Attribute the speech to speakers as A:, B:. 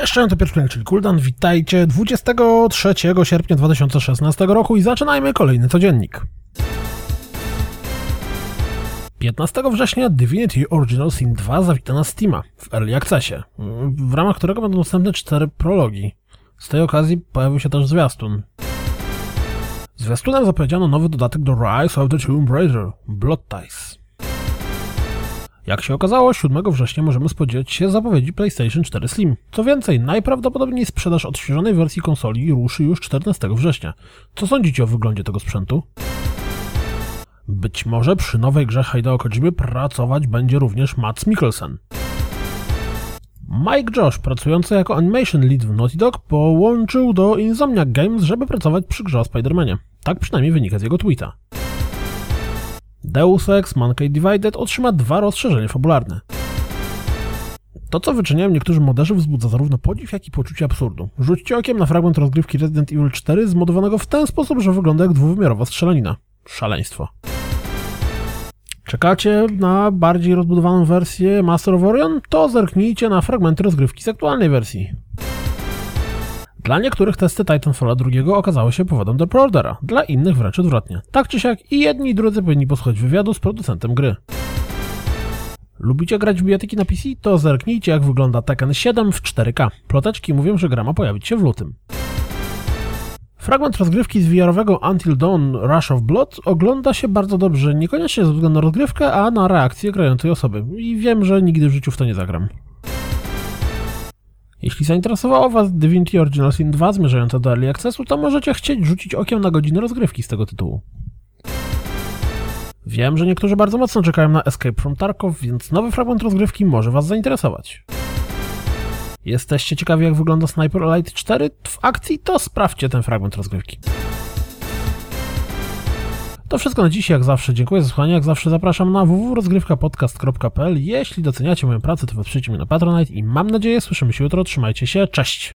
A: Cześć, to Piotr czyli Kuldan. Witajcie 23 sierpnia 2016 roku i zaczynajmy kolejny codziennik. 15 września Divinity Original Sin 2 zawita na Steama w Early Accessie, w ramach którego będą dostępne cztery prologi. Z tej okazji pojawił się też zwiastun. Zwiastunem zapowiedziano nowy dodatek do Rise of the Tomb Raider, Blood Ties. Jak się okazało, 7 września możemy spodziewać się zapowiedzi PlayStation 4 Slim. Co więcej, najprawdopodobniej sprzedaż odświeżonej wersji konsoli ruszy już 14 września. Co sądzicie o wyglądzie tego sprzętu? Być może przy nowej grze Hideo Kojimy pracować będzie również Mats Mikkelsen. Mike Josh, pracujący jako animation lead w Naughty Dog, połączył do Insomniac Games, żeby pracować przy grze o Spider-Manie. Tak przynajmniej wynika z jego tweeta. Deus Ex Mankind Divided otrzyma dwa rozszerzenia fabularne. To, co wyczyniają niektórzy moderzy, wzbudza zarówno podziw, jak i poczucie absurdu. Rzućcie okiem na fragment rozgrywki Resident Evil 4 zmodowanego w ten sposób, że wygląda jak dwuwymiarowa strzelanina. Szaleństwo. Czekacie na bardziej rozbudowaną wersję Master of Orion? To zerknijcie na fragmenty rozgrywki z aktualnej wersji. Dla niektórych testy Titanfalla 2 okazały się powodem do preordera, dla innych wręcz odwrotnie. Tak czy siak i jedni i drudzy powinni posłuchać wywiadu z producentem gry. Lubicie grać w bijatyki na PC? To zerknijcie jak wygląda Tekken 7 w 4K. Ploteczki mówią, że gra ma pojawić się w lutym. Fragment rozgrywki z VR-owego Until Dawn Rush of Blood ogląda się bardzo dobrze, niekoniecznie ze względu na rozgrywkę, a na reakcję grającej osoby. I wiem, że nigdy w życiu w to nie zagram. Jeśli zainteresowało Was Divinity Original Sin 2 zmierzające do Early Accessu, to możecie chcieć rzucić okiem na godziny rozgrywki z tego tytułu. Wiem, że niektórzy bardzo mocno czekają na Escape from Tarkov, więc nowy fragment rozgrywki może Was zainteresować. Jesteście ciekawi jak wygląda Sniper Elite 4 w akcji? To sprawdźcie ten fragment rozgrywki. To wszystko na dziś, jak zawsze. Dziękuję za słuchanie, jak zawsze zapraszam na www.rozgrywkapodcast.pl. Jeśli doceniacie moją pracę, to wesprzyjcie mnie na Patronite i mam nadzieję słyszymy się jutro. Trzymajcie się, cześć!